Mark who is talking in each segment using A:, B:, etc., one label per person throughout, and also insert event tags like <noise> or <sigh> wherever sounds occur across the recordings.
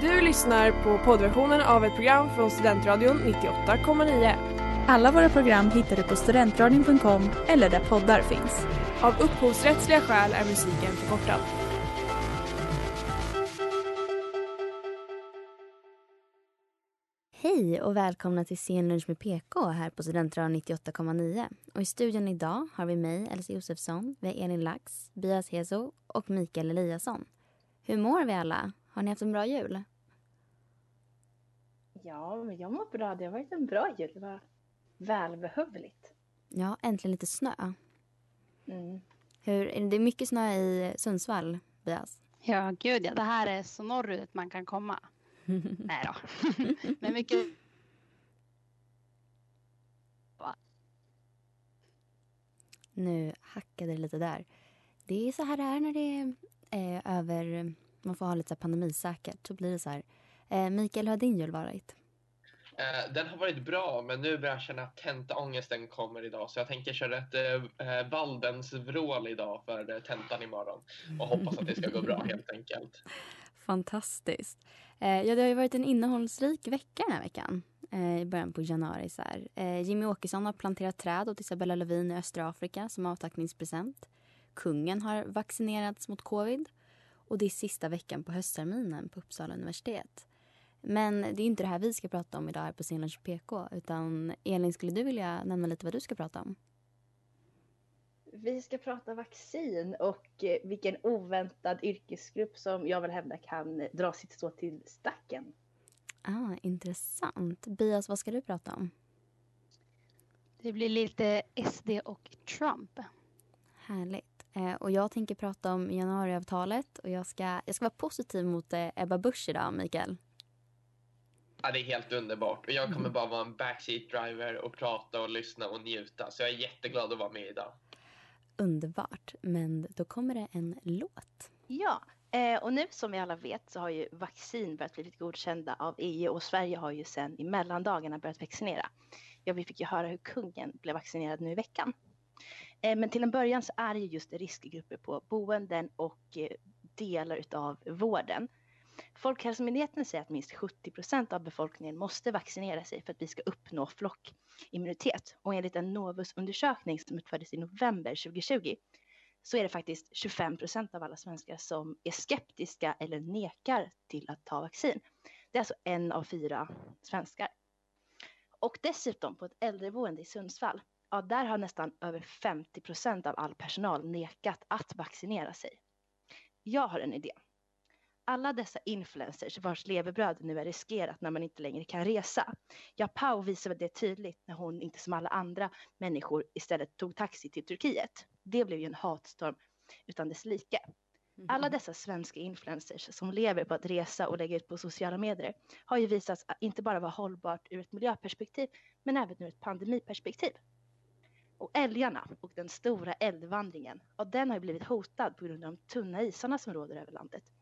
A: Du lyssnar på poddversionen av ett program från Studentradion 98,9.
B: Alla våra program hittar du på studentradion.com eller där poddar finns.
A: Av upphovsrättsliga skäl är musiken förkortad.
C: Hej och välkomna till Scenlunch med PK här på Studentradion 98,9. Och i studion idag har vi mig, Elsa Josefsson, vi har Elin Lax, Bias Heso och Mikael Eliasson. Hur mår vi alla? Har ni haft en bra jul?
D: Ja, men jag mår bra. Det har varit en bra jul. Det var välbehövligt.
C: Ja, äntligen lite snö.
D: Mm.
C: Hur, är det mycket snö i Sundsvall, Bias?
E: Ja, gud ja. Det här är så norrut man kan komma. <laughs> Nej då. <laughs> Men mycket...
C: Nu hackade det lite där. Det är så här det är när det är eh, över... Man får ha lite pandemisäkert. Så blir det så här. Eh, Mikael, hur har din jul varit?
F: Eh, den har varit bra, men nu börjar jag känna att tentaångesten kommer idag. Så jag tänker köra ett eh, Valdens vrål idag för eh, tentan imorgon. Och hoppas att det ska gå bra <laughs> helt enkelt.
C: Fantastiskt. Eh, ja, det har ju varit en innehållsrik vecka den här veckan. Eh, I början på januari. Så. Eh, Jimmy Åkesson har planterat träd åt Isabella Lövin i östra Afrika som avtackningspresent. Kungen har vaccinerats mot covid. Och det är sista veckan på höstterminen på Uppsala universitet. Men det är inte det här vi ska prata om idag här på Scenlunch PK. Utan Elin, skulle du vilja nämna lite vad du ska prata om?
D: Vi ska prata vaccin och eh, vilken oväntad yrkesgrupp som jag vill hävda kan dra sitt stå till stacken.
C: Ah, intressant. Bias, vad ska du prata om?
E: Det blir lite SD och Trump.
C: Härligt. Eh, och jag tänker prata om januariavtalet och jag ska, jag ska vara positiv mot eh, Ebba Busch idag, Mikael.
F: Ja, det är helt underbart. Och jag kommer bara vara en backseat driver och prata och lyssna och njuta. Så jag är jätteglad att vara med idag.
C: Underbart. Men då kommer det en låt.
D: Ja, eh, och nu som vi alla vet så har ju vaccin börjat bli godkända av EU och Sverige har ju sen i mellandagarna börjat vaccinera. Ja, vi fick ju höra hur kungen blev vaccinerad nu i veckan. Eh, men till en början så är det just riskgrupper på boenden och eh, delar utav vården. Folkhälsomyndigheten säger att minst 70 procent av befolkningen måste vaccinera sig för att vi ska uppnå flockimmunitet. Och enligt en Novus-undersökning som utfördes i november 2020 så är det faktiskt 25 procent av alla svenskar som är skeptiska eller nekar till att ta vaccin. Det är alltså en av fyra svenskar. Och dessutom på ett äldreboende i Sundsvall, ja där har nästan över 50 procent av all personal nekat att vaccinera sig. Jag har en idé alla dessa influencers vars levebröd nu är riskerat när man inte längre kan resa. Ja, Pau visade det tydligt när hon inte som alla andra människor istället tog taxi till Turkiet. Det blev ju en hatstorm utan dess like.
C: Mm.
D: Alla dessa svenska influencers som lever på att resa och lägga ut på sociala medier har ju visat att inte bara vara hållbart ur ett miljöperspektiv men även ur ett pandemiperspektiv. Och älgarna och den stora eldvandringen, ja, den har ju blivit hotad på grund av de tunna isarna som råder över landet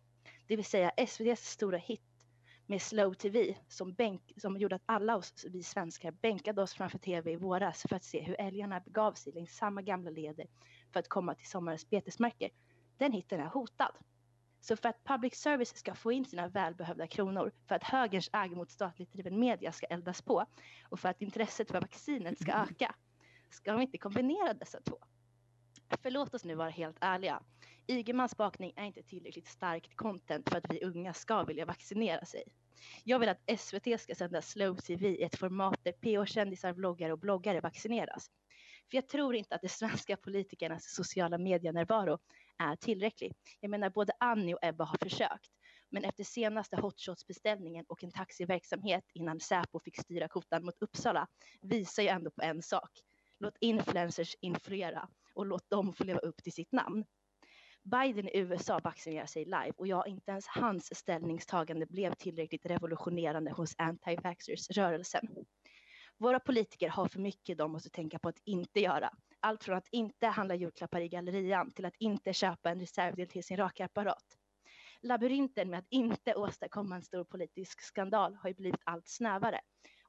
D: det vill säga SVTs stora hit med Slow TV som, bänk, som gjorde att alla oss, vi svenskar bänkade oss framför TV i våras för att se hur älgarna begav sig längs samma gamla leder för att komma till sommarens betesmarker. Den hitten är hotad. Så för att public service ska få in sina välbehövda kronor, för att högerns äg mot statligt driven media ska eldas på och för att intresset för vaccinet ska <laughs> öka, ska de inte kombinera dessa två? För låt oss nu vara helt ärliga. Ygemans bakning är inte tillräckligt starkt content för att vi unga ska vilja vaccinera sig. Jag vill att SVT ska sända Slow TV i ett format där PH-kändisar, vloggare och bloggare vaccineras. För jag tror inte att de svenska politikernas sociala medienärvaro är tillräcklig. Jag menar, både Annie och Ebba har försökt. Men efter senaste hotshots-beställningen och en taxiverksamhet innan Säpo fick styra kotan mot Uppsala visar ju ändå på en sak. Låt influencers influera och låt dem få leva upp till sitt namn. Biden i USA vaccinerar sig live och ja, inte ens hans ställningstagande blev tillräckligt revolutionerande hos anti-vaxxers-rörelsen. Våra politiker har för mycket de måste tänka på att inte göra. Allt från att inte handla julklappar i gallerian till att inte köpa en reservdel till sin rakapparat. Labyrinten med att inte åstadkomma en stor politisk skandal har ju blivit allt snävare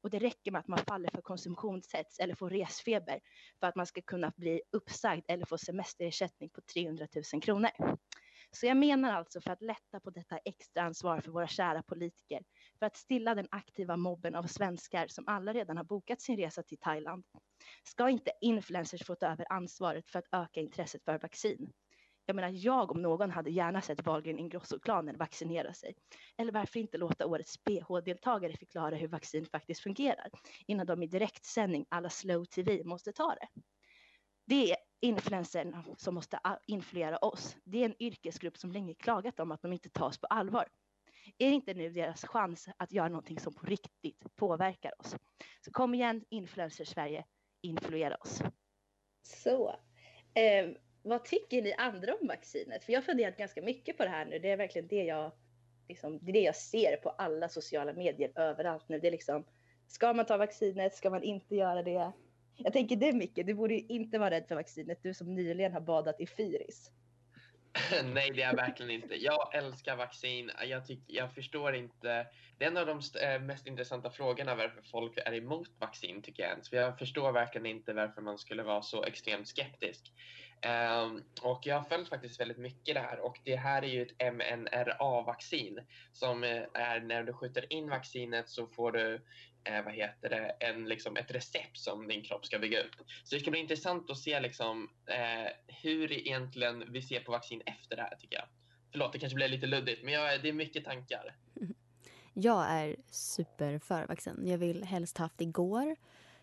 D: och det räcker med att man faller för konsumtionshets eller får resfeber för att man ska kunna bli uppsagd eller få semesterersättning på 300 000 kronor. Så jag menar alltså för att lätta på detta extra ansvar för våra kära politiker, för att stilla den aktiva mobben av svenskar som alla redan har bokat sin resa till Thailand, ska inte influencers få ta över ansvaret för att öka intresset för vaccin? Jag menar, jag om någon hade gärna sett Wahlgren Ingrosso-klanen vaccinera sig. Eller varför inte låta årets BH-deltagare förklara hur vaccin faktiskt fungerar innan de i direktsändning alla slow tv måste ta det. Det är influencerna som måste influera oss. Det är en yrkesgrupp som länge klagat om att de inte tas på allvar. Är det inte nu deras chans att göra någonting som på riktigt påverkar oss? Så kom igen, influencer Sverige, influera oss.
G: Så, eh, vad tycker ni andra om vaccinet? För jag har funderat ganska mycket på det här nu. Det är verkligen det jag, liksom, det är det jag ser på alla sociala medier överallt nu. Det är liksom, ska man ta vaccinet? Ska man inte göra det? Jag tänker det Micke, du borde ju inte vara rädd för vaccinet. Du som nyligen har badat i Fyris. <laughs>
F: Nej, det är jag verkligen inte. Jag älskar vaccin. Jag, tyck, jag förstår inte. Det är en av de eh, mest intressanta frågorna varför folk är emot vaccin tycker jag ens. För jag förstår verkligen inte varför man skulle vara så extremt skeptisk. Um, och jag har följt faktiskt väldigt mycket det här och det här är ju ett mNRA-vaccin som eh, är när du skjuter in vaccinet så får du eh, vad heter det, en, liksom ett recept som din kropp ska bygga upp. Så det ska bli intressant att se liksom, eh, hur egentligen vi ser på vaccin efter det här tycker jag. Förlåt, det kanske blir lite luddigt, men jag, det är mycket tankar. <laughs>
C: Jag är super för vaccin. Jag vill helst haft igår.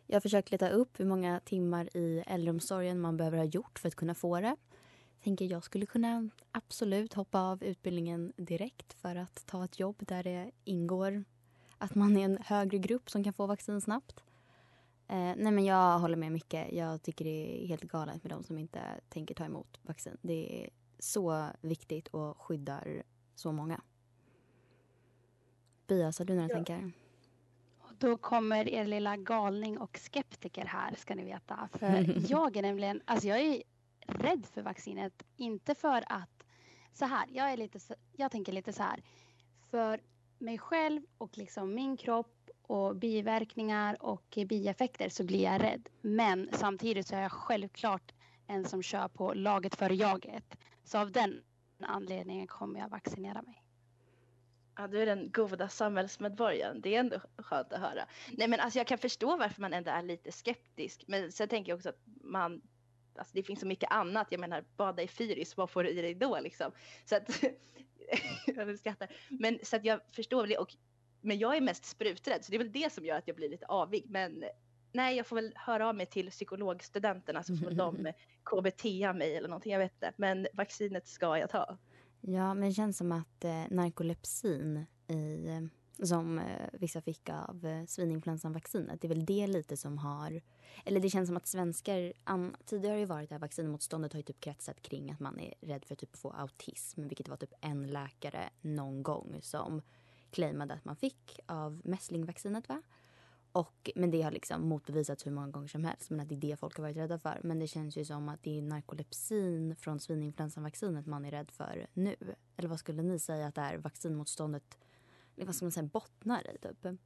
C: Jag har försökt leta upp hur många timmar i äldreomsorgen man behöver ha gjort för att kunna få det. Jag tänker jag skulle kunna absolut hoppa av utbildningen direkt för att ta ett jobb där det ingår att man är en högre grupp som kan få vaccin snabbt. Eh, nej men jag håller med mycket. Jag tycker det är helt galet med de som inte tänker ta emot vaccin. Det är så viktigt och skyddar så många. Bias, har du några ja. tankar?
E: Då kommer er lilla galning och skeptiker här ska ni veta. För <laughs> jag är nämligen, alltså jag är rädd för vaccinet. Inte för att, så här, jag, är lite, jag tänker lite så här. För mig själv och liksom min kropp och biverkningar och bieffekter så blir jag rädd. Men samtidigt så är jag självklart en som kör på laget före jaget. Så av den anledningen kommer jag vaccinera mig.
G: Ja, du är den goda samhällsmedborgaren. Det är ändå skönt att höra. Nej, men alltså jag kan förstå varför man ändå är lite skeptisk. Men sen tänker jag också att man, alltså det finns så mycket annat. Jag menar, bada i Fyris, vad får du i dig då liksom? Så att, <laughs> <laughs> jag skrattar. Men så att jag förstår det. Och, men jag är mest spruträdd, så det är väl det som gör att jag blir lite avig. Men nej, jag får väl höra av mig till psykologstudenterna så får de <laughs> KBT mig eller någonting, jag vet inte. Men vaccinet ska jag ta.
C: Ja, men det känns som att eh, narkolepsin i, som eh, vissa fick av eh, svininfluensavaccinet. svininfluensanvaccinet, det är väl det lite som har... Eller det känns som att svenskar... An, tidigare har det varit det här vaccinmotståndet har ju typ kretsat kring att man är rädd för typ att få autism, vilket var typ en läkare någon gång som claimade att man fick av mässlingvaccinet, va? Och, men det har liksom motbevisats hur många gånger som helst. Men att det är det folk har varit rädda för. Men det känns ju som att det är narkolepsin från svininfluensanvaccinet man är rädd för nu. Eller vad skulle ni säga att det är vaccinmotståndet vad ska man säga, bottnar i? Typ?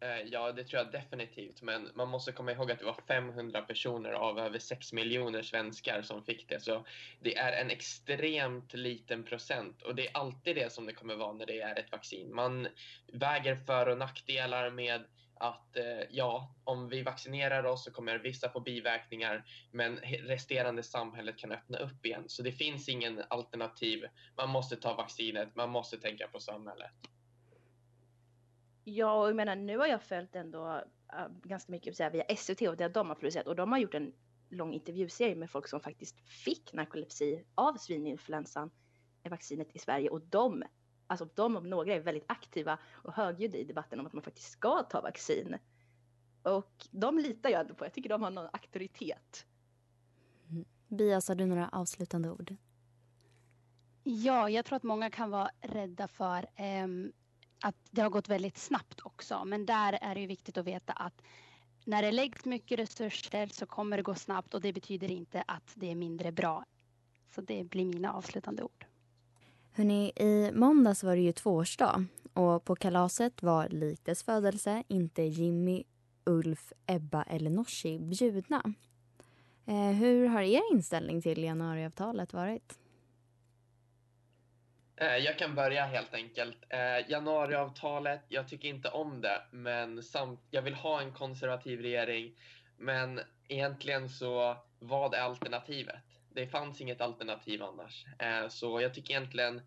F: Eh, ja, det tror jag definitivt. Men man måste komma ihåg att det var 500 personer av över 6 miljoner svenskar som fick det. Så det är en extremt liten procent. Och det är alltid det som det kommer vara när det är ett vaccin. Man väger för och nackdelar med att eh, ja, om vi vaccinerar oss så kommer vissa få biverkningar men resterande samhället kan öppna upp igen. Så det finns ingen alternativ. Man måste ta vaccinet, man måste tänka på samhället.
G: Ja, och jag menar nu har jag följt ändå äh, ganska mycket så här, via SVT och det de har producerat och de har gjort en lång intervjuserie med folk som faktiskt fick narkolepsi av svininfluensan, vaccinet i Sverige och de, alltså de om några är väldigt aktiva och högljudda i debatten om att man faktiskt ska ta vaccin. Och de litar jag ändå på, jag tycker de har någon auktoritet.
C: Bias, har du några avslutande ord?
E: Ja, jag tror att många kan vara rädda för um, att det har gått väldigt snabbt också. Men där är det ju viktigt att veta att när det läggs mycket resurser så kommer det gå snabbt och det betyder inte att det är mindre bra. Så det blir mina avslutande ord.
C: Hörrni, i måndags var det ju tvåårsdag och på kalaset var Lites födelse inte Jimmy, Ulf, Ebba eller Nooshi bjudna. Eh, hur har er inställning till januariavtalet varit?
F: Eh, jag kan börja helt enkelt. Eh, januariavtalet, jag tycker inte om det, men samt, jag vill ha en konservativ regering. Men egentligen så, vad är alternativet? Det fanns inget alternativ annars. Eh, så jag tycker egentligen,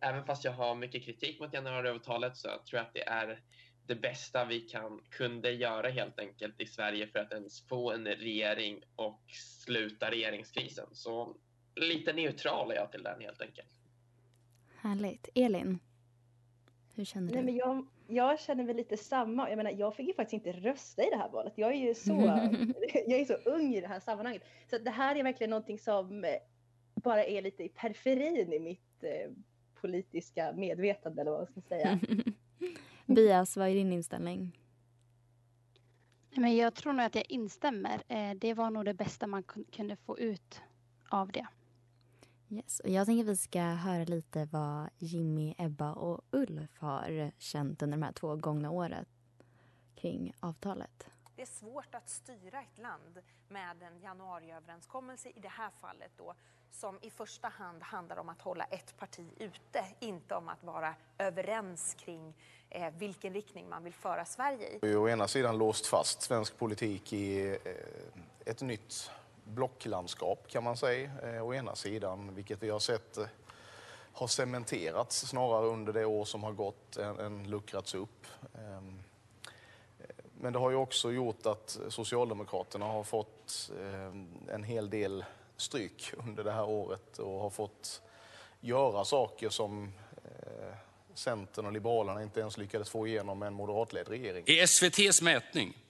F: även fast jag har mycket kritik mot januariavtalet, så jag tror jag att det är det bästa vi kan, kunde göra helt enkelt i Sverige för att ens få en regering och sluta regeringskrisen. Så lite neutral är jag till den helt enkelt.
C: Härligt. Elin? Hur känner du?
G: Nej, men jag, jag känner väl lite samma. Jag menar, jag fick ju faktiskt inte rösta i det här valet. Jag är ju så, <laughs> jag är så ung i det här sammanhanget. Så det här är verkligen någonting som eh, bara är lite i periferin i mitt eh, politiska medvetande eller vad man ska säga. <laughs>
C: Bias, vad är din inställning?
E: Men jag tror nog att jag instämmer. Eh, det var nog det bästa man kunde få ut av det.
C: Yes. Och jag tänker att vi ska höra lite vad Jimmy, Ebba och Ulf har känt under de här två gångna åren kring avtalet.
H: Det är svårt att styra ett land med en januariöverenskommelse i det här fallet då som i första hand handlar om att hålla ett parti ute, inte om att vara överens kring eh, vilken riktning man vill föra Sverige
I: i. Å ena sidan låst fast svensk politik i eh, ett nytt blocklandskap kan man säga, eh, å ena sidan, vilket vi har sett eh, har cementerats snarare under det år som har gått än, än luckrats upp. Ehm, eh, men det har ju också gjort att Socialdemokraterna har fått ehm, en hel del stryk under det här året och har fått göra saker som eh, Centern och Liberalerna inte ens lyckades få igenom med en moderatledd regering.
J: I SVTs mätning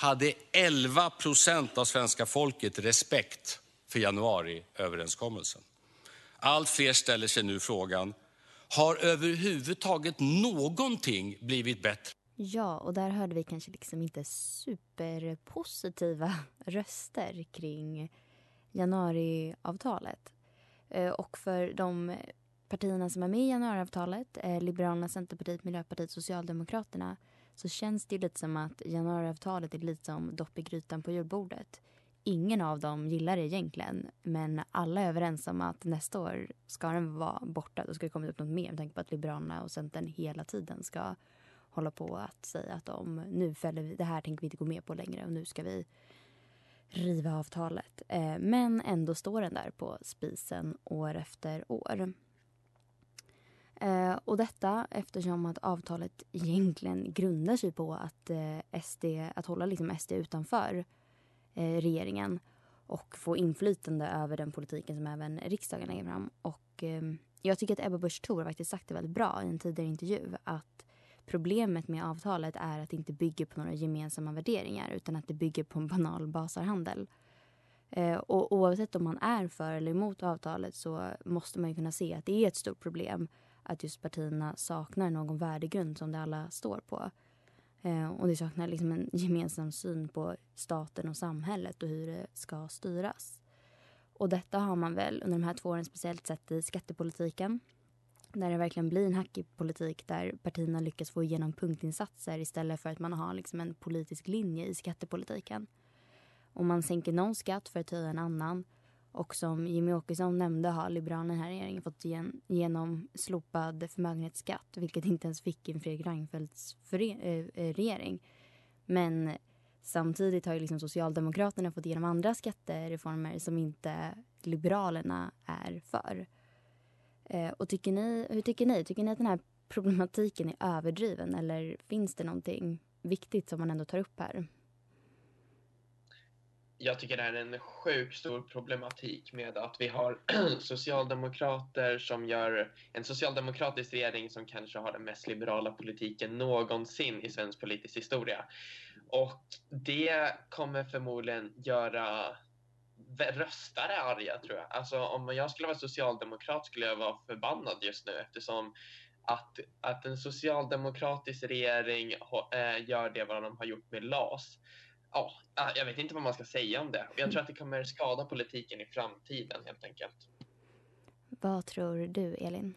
J: hade 11 procent av svenska folket respekt för januariöverenskommelsen. Allt fler ställer sig nu frågan, har överhuvudtaget någonting blivit bättre?
C: Ja, och där hörde vi kanske liksom inte superpositiva <laughs> röster kring januariavtalet. Eh, och för de partierna som är med i januariavtalet, eh, Liberalerna, Centerpartiet, Miljöpartiet, Socialdemokraterna, så känns det lite som att januariavtalet är lite som dopp i grytan på julbordet. Ingen av dem gillar det egentligen, men alla är överens om att nästa år ska den vara borta. Då ska det komma upp något mer med tanke på att Liberalerna och Centern hela tiden ska hålla på att säga att de, nu fäller vi, det här tänker vi inte gå med på längre och nu ska vi riva avtalet. Eh, men ändå står den där på spisen år efter år. Eh, och detta eftersom att avtalet egentligen grundar sig på att, eh, SD, att hålla liksom SD utanför eh, regeringen och få inflytande över den politiken som även riksdagen lägger fram. Och, eh, jag tycker att Ebba Busch Thor faktiskt sagt det väldigt bra i en tidigare intervju att problemet med avtalet är att det inte bygger på några gemensamma värderingar utan att det bygger på en banal basarhandel. Eh, och oavsett om man är för eller emot avtalet så måste man kunna se att det är ett stort problem att just partierna saknar någon värdegrund som de alla står på. Eh, och det saknar liksom en gemensam syn på staten och samhället och hur det ska styras. Och detta har man väl under de här två åren speciellt sett i skattepolitiken. Där det verkligen blir en hackig politik där partierna lyckas få igenom punktinsatser istället för att man har liksom en politisk linje i skattepolitiken. Om man sänker någon skatt för att höja en annan och som Jimmy Åkesson nämnde har Liberalerna här regeringen fått igen, genom slopad förmögenhetsskatt vilket inte ens fick en Fredrik Reinfeldts äh, regering. Men samtidigt har ju liksom Socialdemokraterna fått igenom andra skattereformer som inte Liberalerna är för. Eh, och tycker ni, hur tycker ni? Tycker ni att den här problematiken är överdriven eller finns det någonting viktigt som man ändå tar upp här?
F: Jag tycker det är en sjukt stor problematik med att vi har <clears throat> socialdemokrater som gör en socialdemokratisk regering som kanske har den mest liberala politiken någonsin i svensk politisk historia. Och det kommer förmodligen göra röstare arga tror jag. Alltså om jag skulle vara socialdemokrat skulle jag vara förbannad just nu eftersom att, att en socialdemokratisk regering äh, gör det vad de har gjort med LAS ja, jag vet inte vad man ska säga om det. Jag tror att det kommer skada politiken i framtiden helt enkelt.
C: Vad tror du, Elin?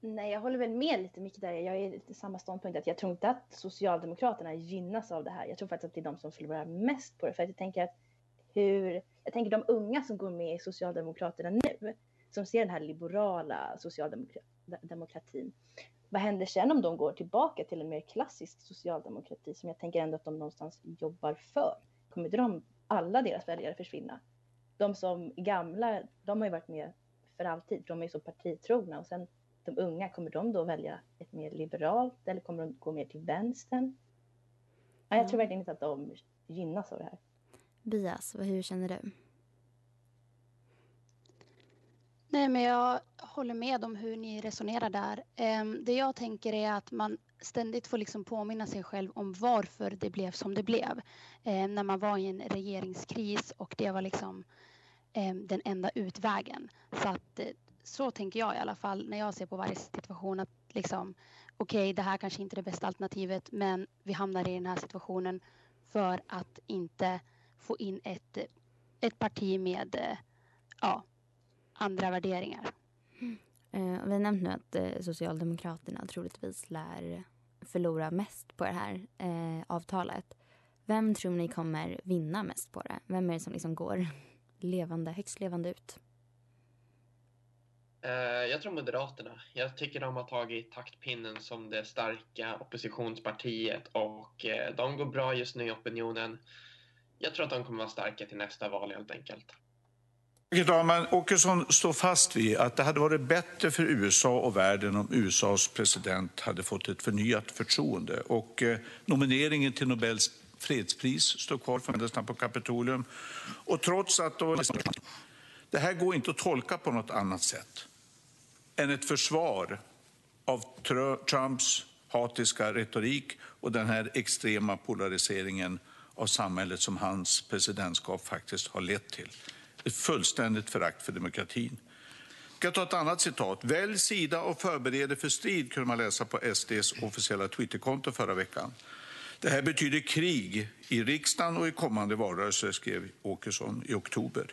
G: Nej, jag håller väl med lite mycket där. Jag är lite samma ståndpunkt att jag tror inte att Socialdemokraterna gynnas av det här. Jag tror faktiskt att det är de som förlorar mest på det. För jag tänker att hur, jag tänker de unga som går med i Socialdemokraterna nu,
D: som ser den här liberala socialdemokratin. Vad händer sen om de går tillbaka till en mer klassisk socialdemokrati som jag tänker ändå att de någonstans jobbar för? Kommer de, alla deras väljare försvinna? De som gamla, de har ju varit med för alltid, de är så partitrogna och sen de unga, kommer de då välja ett mer liberalt eller kommer de gå mer till vänstern? Ja, jag tror verkligen inte att de gynnas av det här.
C: Bias, hur känner du?
E: Nej, men jag håller med om hur ni resonerar där. Ehm, det jag tänker är att man ständigt får liksom påminna sig själv om varför det blev som det blev. Ehm, när man var i en regeringskris och det var liksom ehm, den enda utvägen. Så att eh, så tänker jag i alla fall när jag ser på varje situation att liksom okej, okay, det här kanske inte är det bästa alternativet, men vi hamnar i den här situationen för att inte få in ett, ett parti med eh, ja, andra värderingar.
C: Mm. Eh, vi har nämnt nu att eh, Socialdemokraterna troligtvis lär förlora mest på det här eh, avtalet. Vem tror ni kommer vinna mest på det? Vem är det som liksom går <laughs> levande, högst levande ut?
F: Jag tror Moderaterna. Jag tycker de har tagit taktpinnen som det starka oppositionspartiet och de går bra just nu i opinionen. Jag tror att de kommer vara starka till nästa val helt enkelt.
K: Herr talman! Åkesson står fast vid att det hade varit bättre för USA och världen om USAs president hade fått ett förnyat förtroende. Och eh, nomineringen till Nobels fredspris står kvar för på Kapitolium. Och trots att då, det här går inte att tolka på något annat sätt än ett försvar av Trumps hatiska retorik och den här extrema polariseringen av samhället som hans presidentskap faktiskt har lett till. Ett fullständigt förakt för demokratin. Jag ska ta ett annat citat. Välj sida och förbered för strid, kunde man läsa på SDs officiella Twitterkonto förra veckan. Det här betyder krig i riksdagen och i kommande valrörelse, skrev Åkesson i oktober.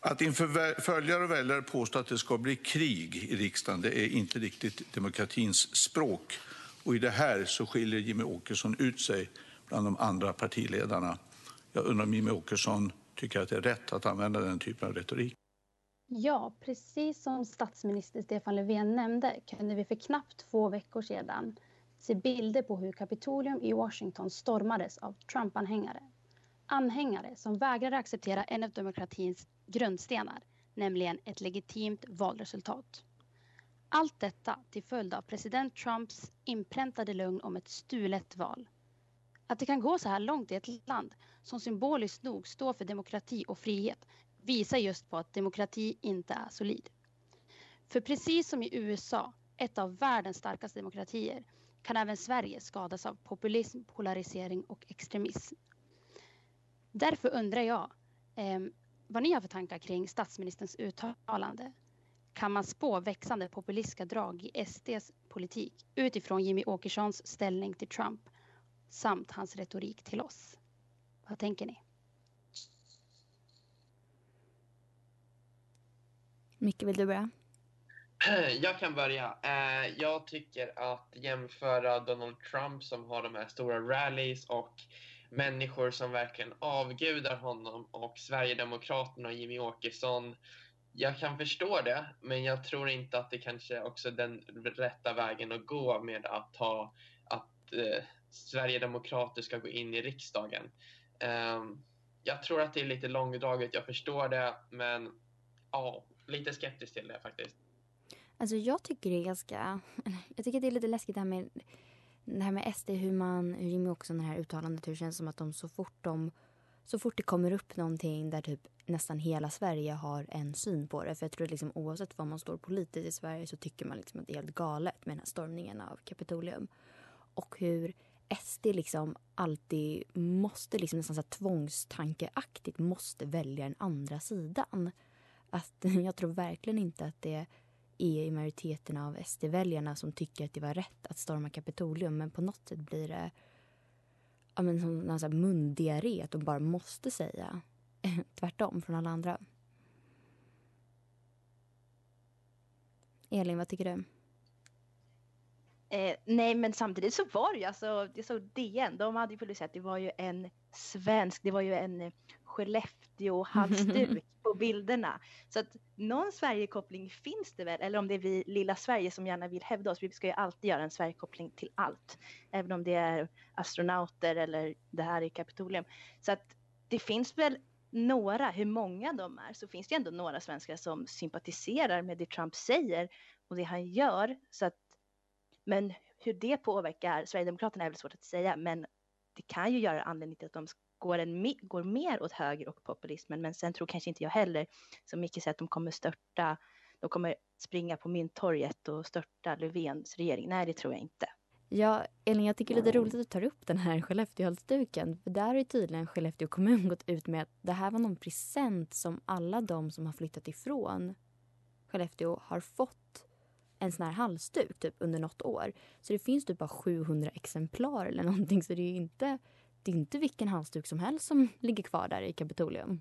K: Att inför följare och väljare påstå att det ska bli krig i riksdagen, det är inte riktigt demokratins språk. Och i det här så skiljer Jimmy Åkesson ut sig bland de andra partiledarna. Jag undrar om Jimmy Åkesson tycker att det är rätt att använda den typen av retorik.
E: Ja, precis som statsminister Stefan Löfven nämnde kunde vi för knappt två veckor sedan se bilder på hur Kapitolium i Washington stormades av Trump-anhängare. Anhängare som vägrade acceptera en av demokratins grundstenar, nämligen ett legitimt valresultat. Allt detta till följd av president Trumps inpräntade lögn om ett stulet val. Att det kan gå så här långt i ett land som symboliskt nog står för demokrati och frihet visar just på att demokrati inte är solid. För precis som i USA, ett av världens starkaste demokratier, kan även Sverige skadas av populism, polarisering och extremism. Därför undrar jag eh, vad ni har för tankar kring statsministerns uttalande. Kan man spå växande populistiska drag i SDs politik utifrån Jimmy Åkessons ställning till Trump samt hans retorik till oss? Vad tänker ni?
C: Micke, vill du börja? <clears throat>
F: Jag kan börja. Eh, jag tycker att jämföra Donald Trump som har de här stora rallies och människor som verkligen avgudar honom och Sverigedemokraterna och Jimmy Åkesson. Jag kan förstå det, men jag tror inte att det kanske också är den rätta vägen att gå med att ha att eh, Sverigedemokrater ska gå in i riksdagen. Ehm, jag tror att det är lite långdraget, jag förstår det, men ja, lite skeptisk till det faktiskt.
C: Alltså jag tycker det är ganska, <laughs> jag tycker det är lite läskigt det här med det här med SD, hur man, hur Jimmy också det här uttalandet, hur det känns som att de så fort de så fort det kommer upp någonting där typ nästan hela Sverige har en syn på det. För jag tror att liksom, oavsett var man står politiskt i Sverige så tycker man liksom att det är helt galet med den här stormningen av Kapitolium. Och hur SD liksom alltid måste, liksom nästan så tvångstankeaktigt måste välja den andra sidan. Att <laughs> jag tror verkligen inte att det är i majoriteten av SD-väljarna som tycker att det var rätt att storma Kapitolium. Men på något sätt blir det ja, men som någon sån mundiarré, att de bara måste säga <laughs> tvärtom från alla andra. Elin, vad tycker du?
D: Eh, nej, men samtidigt så var det ju alltså, jag såg DN, de hade ju publicerat, det var ju en svensk, det var ju en Skellefteå-halsduk <laughs> på bilderna. Så att någon Sverigekoppling finns det väl, eller om det är vi lilla Sverige som gärna vill hävda oss. Vi ska ju alltid göra en Sverigekoppling till allt, även om det är astronauter eller det här är Kapitolium. Så att det finns väl några, hur många de är, så finns det ändå några svenskar som sympatiserar med det Trump säger och det han gör. Så att, men hur det påverkar Sverigedemokraterna är väl svårt att säga, men det kan ju göra anledning till att de går, en, går mer åt höger och populismen. Men sen tror kanske inte jag heller, som Micke säger, att de kommer störta, de kommer springa på Mynttorget och störta Löfvens regering. Nej, det tror jag inte.
C: Ja, Elin, jag tycker det är lite roligt att du tar upp den här Skellefteåhalsduken. För där har ju tydligen Skellefteå kommun gått ut med att det här var någon present som alla de som har flyttat ifrån Skellefteå har fått en sån här halsduk typ under något år. Så det finns typ bara 700 exemplar eller <laughs> någonting. Så det är inte, det är inte vilken halsduk som helst som <laughs> ligger kvar där i Kapitolium.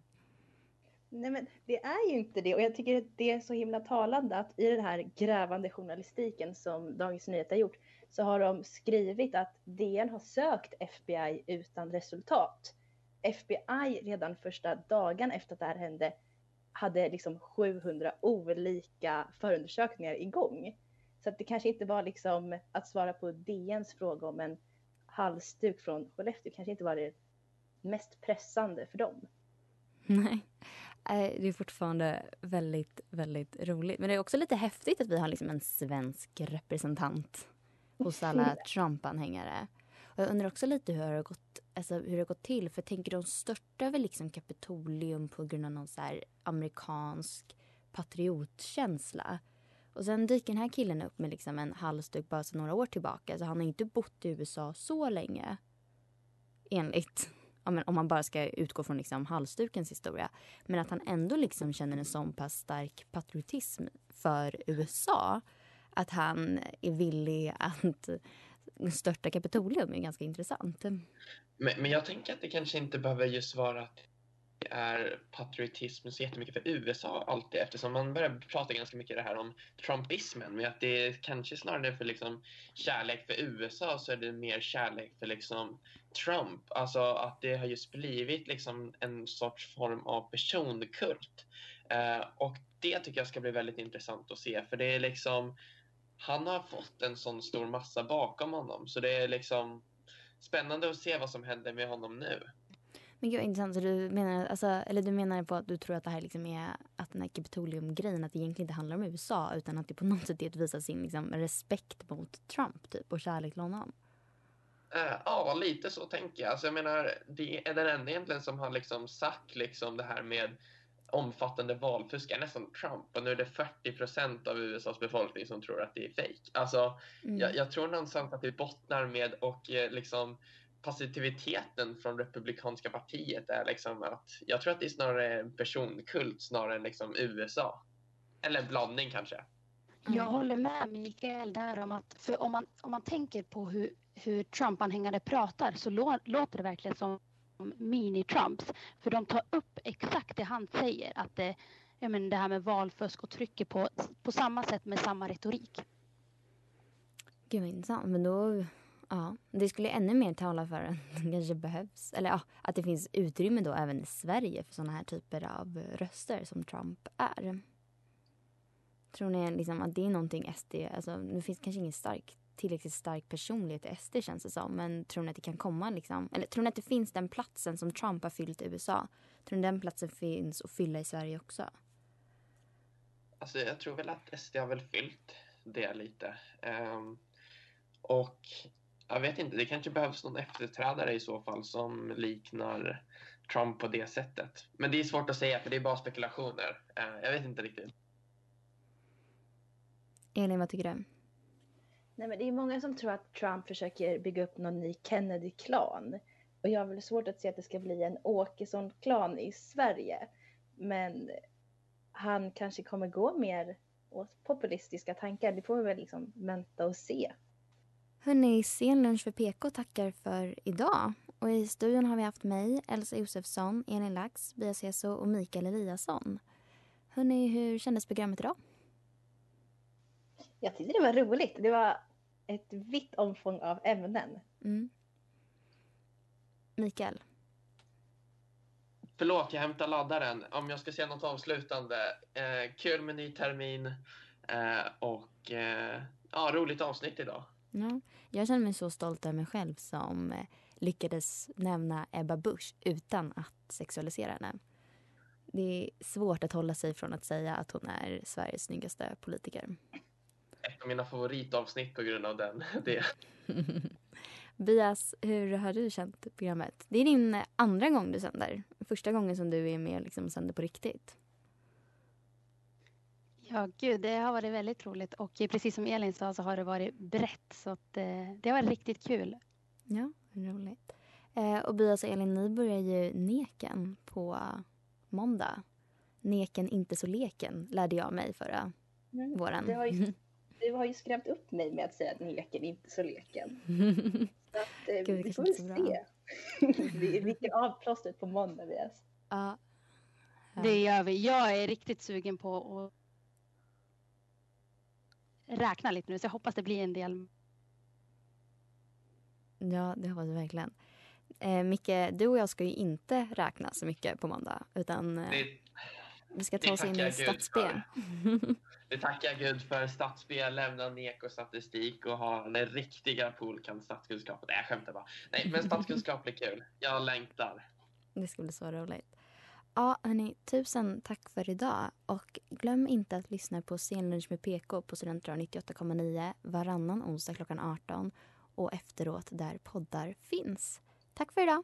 D: Nej men det är ju inte det och jag tycker att det är så himla talande att i den här grävande journalistiken som Dagens Nyheter har gjort så har de skrivit att DN har sökt FBI utan resultat. FBI redan första dagen efter att det här hände hade liksom 700 olika förundersökningar igång. Så att det kanske inte var liksom att svara på DNs fråga om en halsduk från Skellefteå kanske inte var det mest pressande för dem.
C: Nej, det är fortfarande väldigt, väldigt roligt. Men det är också lite häftigt att vi har liksom en svensk representant hos alla <laughs> Trump-anhängare. Och jag undrar också lite hur det har gått, alltså hur det har gått till. För tänker de störtar väl liksom Kapitolium på grund av någon så amerikansk patriotkänsla. Och sen dyker den här killen upp med liksom en halsduk bara sedan några år tillbaka. Så han har inte bott i USA så länge. Enligt, om man bara ska utgå från liksom halsdukens historia. Men att han ändå liksom känner en sån pass stark patriotism för USA. Att han är villig att störta Kapitolium är ganska intressant.
F: Men, men jag tänker att det kanske inte behöver just vara att det är patriotism så jättemycket för USA alltid eftersom man börjar prata ganska mycket det här om trumpismen men att det är kanske snarare för liksom kärlek för USA så är det mer kärlek för liksom Trump. Alltså att det har just blivit liksom en sorts form av personkult. Uh, och det tycker jag ska bli väldigt intressant att se för det är liksom han har fått en sån stor massa bakom honom. Så det är liksom spännande att se vad som händer med honom nu.
C: Men gud intressant. Så du menar, alltså, eller du menar på att du tror att det här liksom är att den här Kapitolium-grejen att det egentligen inte handlar om USA utan att det på något sätt är att visa sin liksom, respekt mot Trump typ och kärlek till honom?
F: Uh, ja, lite så tänker jag. Alltså, jag menar, det är den enda egentligen som har liksom sagt liksom det här med omfattande valfusk är nästan Trump och nu är det 40 procent av USAs befolkning som tror att det är fejk. Alltså, mm. jag, jag, tror någonstans att det bottnar med och eh, liksom positiviteten från Republikanska partiet är liksom att jag tror att det är snarare en personkult snarare än liksom USA. Eller en blandning kanske.
E: Jag håller med Mikael där om att för om man, om man tänker på hur, hur Trump-anhängare pratar så lå, låter det verkligen som mini-Trumps. För de tar upp exakt det han säger, att det, jag menar, det här med valfusk och trycker på, på samma sätt med samma retorik.
C: Gud vad intressant. Men då, ja, det skulle ännu mer tala för att det kanske behövs, eller ja, att det finns utrymme då även i Sverige för sådana här typer av röster som Trump är. Tror ni liksom att det är någonting SD, alltså nu finns kanske ingen stark tillräckligt stark personlighet i SD känns det som. Men tror ni att det kan komma liksom? Eller tror ni att det finns den platsen som Trump har fyllt i USA? Tror ni den platsen finns att fylla i Sverige också?
F: Alltså jag tror väl att SD har väl fyllt det lite. Um, och jag vet inte, det kanske behövs någon efterträdare i så fall som liknar Trump på det sättet. Men det är svårt att säga för det är bara spekulationer. Uh, jag vet inte riktigt.
C: Elin, vad tycker du?
D: Nej, men det är många som tror att Trump försöker bygga upp någon ny Kennedy-klan. Och jag har väl svårt att se att det ska bli en Åkesson-klan i Sverige. Men han kanske kommer gå mer åt populistiska tankar. Det får vi väl liksom vänta och se.
C: Hörni, sen lunch för PK tackar för idag. Och i studion har vi haft mig, Elsa Josefsson, Elin Lax, Bia Seso och Mikael Eliasson. Hörni, hur kändes programmet idag?
D: Jag tyckte det var roligt. Det var ett vitt omfång av ämnen. Mm.
C: Mikael?
F: förlåt, jag hämtar laddaren. Om jag ska säga något avslutande. Eh, kul med ny termin eh, och eh, ja, roligt avsnitt idag.
C: Ja, jag känner mig så stolt över mig själv som eh, lyckades nämna Ebba Busch utan att sexualisera henne. Det är svårt att hålla sig från att säga att hon är Sveriges snyggaste politiker.
F: Ett av mina favoritavsnitt på grund av den. <laughs> Det. <laughs>
C: Bias, hur har du känt programmet? Det är din andra gång du sänder. Första gången som du är med och liksom sänder på riktigt.
E: Ja, gud, det har varit väldigt roligt och precis som Elin sa så har det varit brett så att, eh, det har varit riktigt kul.
C: Ja, roligt. Eh, och Bias och Elin, ni börjar ju Neken på måndag. Neken, inte så leken, lärde jag mig förra
G: Mm,
C: våren.
G: Du har, ju, <laughs> du har ju skrämt upp mig med att säga att leken inte så leken. <laughs> Så att, eh,
C: Gud, det
G: vi får väl
C: är
G: se. <laughs> vi viker av plåstret på måndag, Bias.
C: Ja.
E: Det gör vi. Jag är riktigt sugen på att räkna lite nu så jag hoppas det blir en del.
C: Ja, det hoppas jag verkligen. Eh, Micke, du och jag ska ju inte räkna så mycket på måndag. Utan eh,
F: Det,
C: vi ska ta oss in i stadsspel.
F: det <laughs> tackar Gud för. Stadsspel, lämna nek och statistik och ha den riktiga poolkan statskunskap. Nej, jag skämtar bara. Nej, men statskunskap blir kul. Jag längtar.
C: Det ska bli så roligt. Ja, hörni, tusen tack för idag. Och glöm inte att lyssna på Scenlunch med PK på Studentradion 98,9 varannan onsdag klockan 18 och efteråt där poddar finns. Tack för idag.